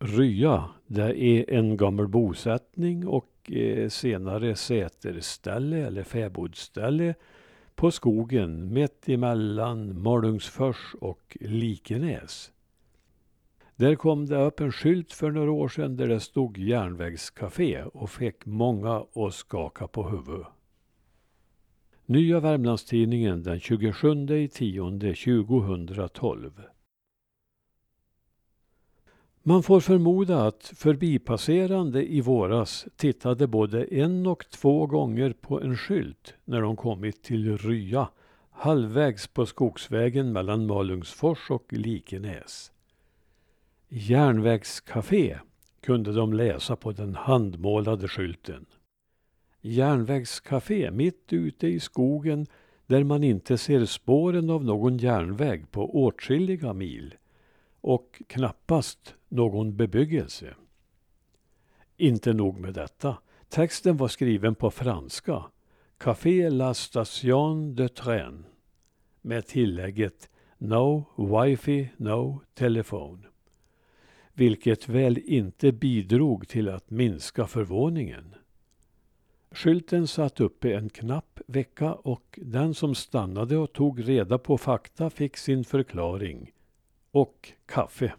Rya, det är en gammal bosättning och eh, senare säterställe eller fäbodsställe på skogen mitt emellan Malungsfors och Likenäs. Där kom det upp en skylt för några år sedan där det stod järnvägscafé och fick många att skaka på huvudet. Nya Värmlandstidningen den 27 i 2012. Man får förmoda att förbipasserande i våras tittade både en och två gånger på en skylt när de kommit till Rya, halvvägs på skogsvägen mellan Malungsfors och Likenäs. Järnvägscafé kunde de läsa på den handmålade skylten. Järnvägscafé mitt ute i skogen där man inte ser spåren av någon järnväg på åtskilliga mil och knappast någon bebyggelse. Inte nog med detta. Texten var skriven på franska. Café La Station de Train. Med tillägget No wifi, no telefon. Vilket väl inte bidrog till att minska förvåningen. Skylten satt uppe en knapp vecka och den som stannade och tog reda på fakta fick sin förklaring. Och kaffe.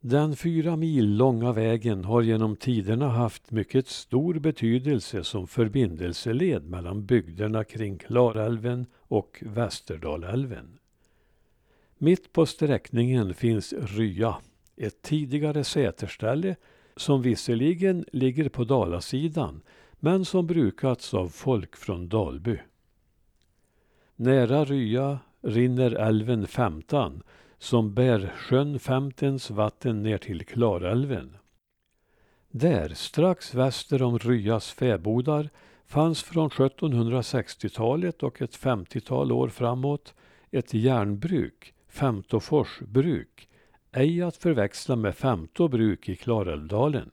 Den fyra mil långa vägen har genom tiderna haft mycket stor betydelse som förbindelseled mellan bygderna kring Klarälven och Västerdalälven. Mitt på sträckningen finns Rya, ett tidigare säterställe som visserligen ligger på Dalasidan men som brukats av folk från Dalby. Nära Rya rinner älven Femtan som bär sjön Femtens vatten ner till Klarälven. Där, strax väster om Ryas fäbodar, fanns från 1760-talet och ett 50-tal år framåt ett järnbruk, Femtofors bruk, ej att förväxla med Femto bruk i Klarälvdalen.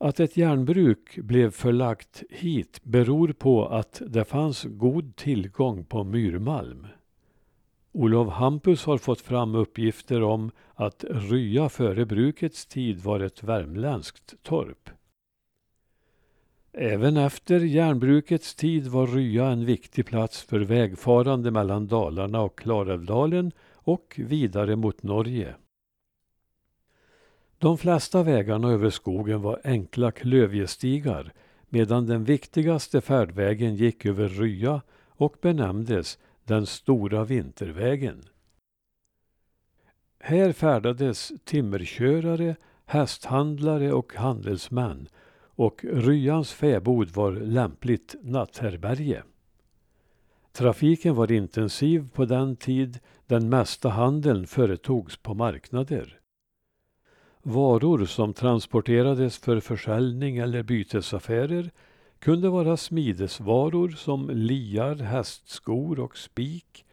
Att ett järnbruk blev förlagt hit beror på att det fanns god tillgång på myrmalm. Olof Hampus har fått fram uppgifter om att Rya före brukets tid var ett värmländskt torp. Även efter järnbrukets tid var Rya en viktig plats för vägfarande mellan Dalarna och Klarälvdalen och vidare mot Norge. De flesta vägarna över skogen var enkla klövjestigar medan den viktigaste färdvägen gick över Rya och benämndes den stora vintervägen. Här färdades timmerkörare, hästhandlare och handelsmän och Ryans fäbod var lämpligt natthärbärge. Trafiken var intensiv på den tid den mesta handeln företogs på marknader. Varor som transporterades för försäljning eller bytesaffärer kunde vara smidesvaror som liar, hästskor och spik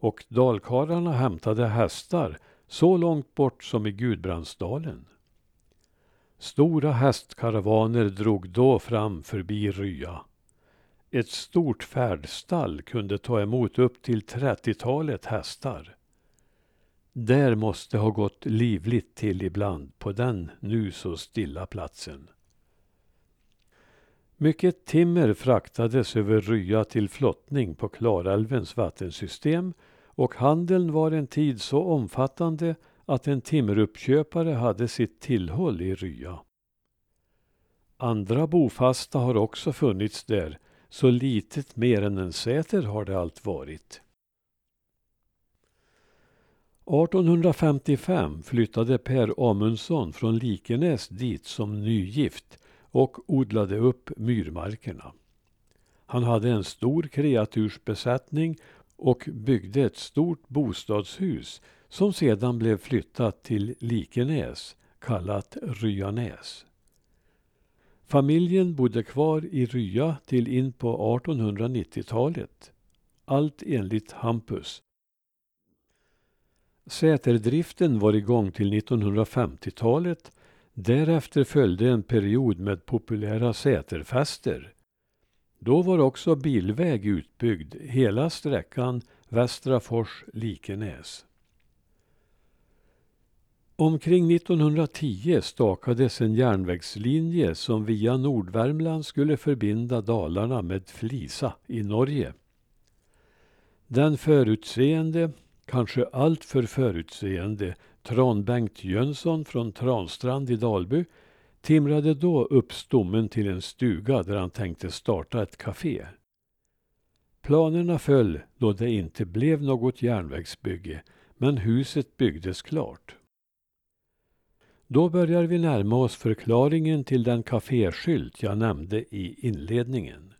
och dalkarlarna hämtade hästar så långt bort som i Gudbrandsdalen. Stora hästkaravaner drog då fram förbi Rya. Ett stort färdstall kunde ta emot upp till trettiotalet hästar. Där måste ha gått livligt till ibland på den nu så stilla platsen. Mycket timmer fraktades över Rya till flottning på Klarälvens vattensystem och handeln var en tid så omfattande att en timmeruppköpare hade sitt tillhåll i Rya. Andra bofasta har också funnits där, så litet mer än en säter har det allt varit. 1855 flyttade Per Amundsson från Likenäs dit som nygift och odlade upp myrmarkerna. Han hade en stor kreatursbesättning och byggde ett stort bostadshus som sedan blev flyttat till Likenäs, kallat Ryanäs. Familjen bodde kvar i Rya till in på 1890-talet. Allt enligt Hampus. Säterdriften var igång till 1950-talet. Därefter följde en period med populära säterfester. Då var också bilväg utbyggd hela sträckan Västra Fors-Likenäs. Omkring 1910 stakades en järnvägslinje som via Nordvärmland skulle förbinda Dalarna med Flisa i Norge. Den förutseende, kanske alltför förutseende, Tran-Bengt Jönsson från Transtrand i Dalby timrade då upp stommen till en stuga där han tänkte starta ett café. Planerna föll då det inte blev något järnvägsbygge, men huset byggdes klart. Då börjar vi närma oss förklaringen till den kaféskylt jag nämnde i inledningen.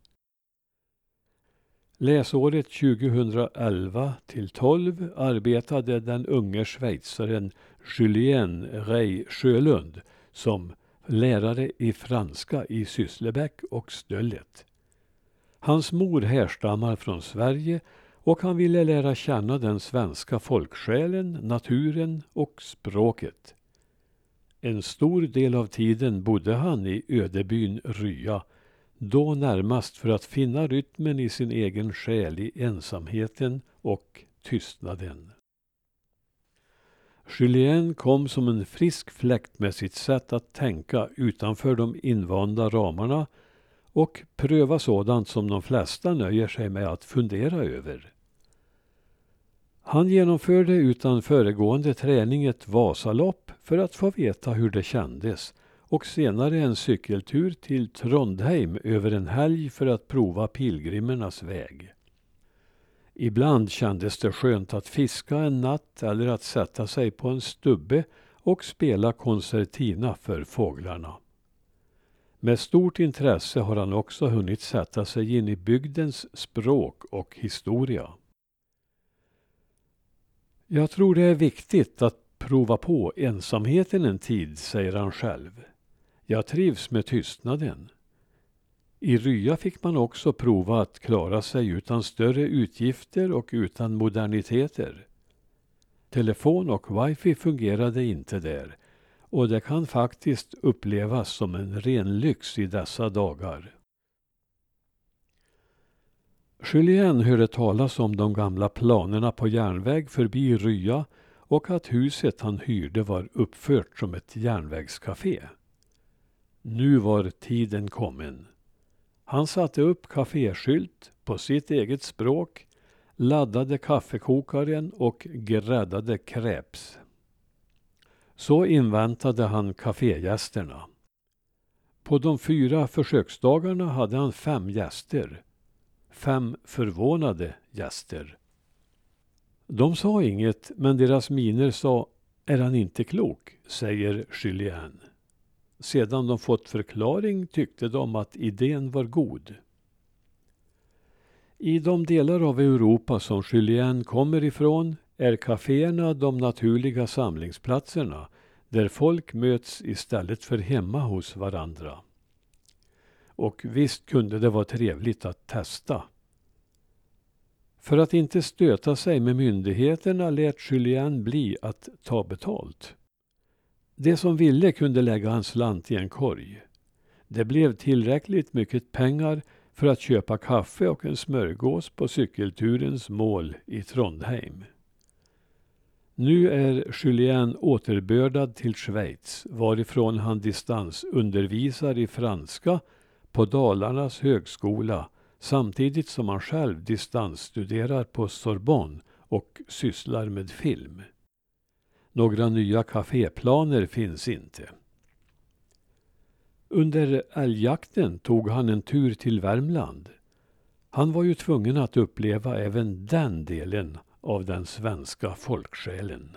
Läsåret 2011 till 12 arbetade den unge schweizaren Julien Rey Sjölund som lärare i franska i Sysslebäck och Stöllet. Hans mor härstammar från Sverige och han ville lära känna den svenska folksjälen, naturen och språket. En stor del av tiden bodde han i ödebyn Rya, då närmast för att finna rytmen i sin egen själ i ensamheten och tystnaden. Julien kom som en frisk fläkt med sitt sätt att tänka utanför de invanda ramarna och pröva sådant som de flesta nöjer sig med att fundera över. Han genomförde utan föregående träning ett Vasalopp för att få veta hur det kändes och senare en cykeltur till Trondheim över en helg för att prova pilgrimernas väg. Ibland kändes det skönt att fiska en natt eller att sätta sig på en stubbe och spela koncertina för fåglarna. Med stort intresse har han också hunnit sätta sig in i bygdens språk och historia. Jag tror det är viktigt att prova på ensamheten en tid, säger han själv. Jag trivs med tystnaden. I Rya fick man också prova att klara sig utan större utgifter och utan moderniteter. Telefon och wifi fungerade inte där och det kan faktiskt upplevas som en ren lyx i dessa dagar. Julien hörde talas om de gamla planerna på järnväg förbi Rya och att huset han hyrde var uppfört som ett järnvägscafé. Nu var tiden kommen. Han satte upp kaféskylt på sitt eget språk, laddade kaffekokaren och gräddade crepes. Så inväntade han kafégästerna. På de fyra försöksdagarna hade han fem gäster. Fem förvånade gäster. De sa inget, men deras miner sa ”Är han inte klok?” säger Julien. Sedan de fått förklaring tyckte de att idén var god. I de delar av Europa som Julien kommer ifrån är kaféerna de naturliga samlingsplatserna där folk möts istället för hemma hos varandra. Och visst kunde det vara trevligt att testa. För att inte stöta sig med myndigheterna lät Julien bli att ta betalt. De som ville kunde lägga en slant i en korg. Det blev tillräckligt mycket pengar för att köpa kaffe och en smörgås på cykelturens mål i Trondheim. Nu är Julien återbördad till Schweiz varifrån han distansundervisar i franska på Dalarnas högskola samtidigt som han själv distansstuderar på Sorbonne och sysslar med film. Några nya kaféplaner finns inte. Under älgjakten tog han en tur till Värmland. Han var ju tvungen att uppleva även den delen av den svenska folksjälen.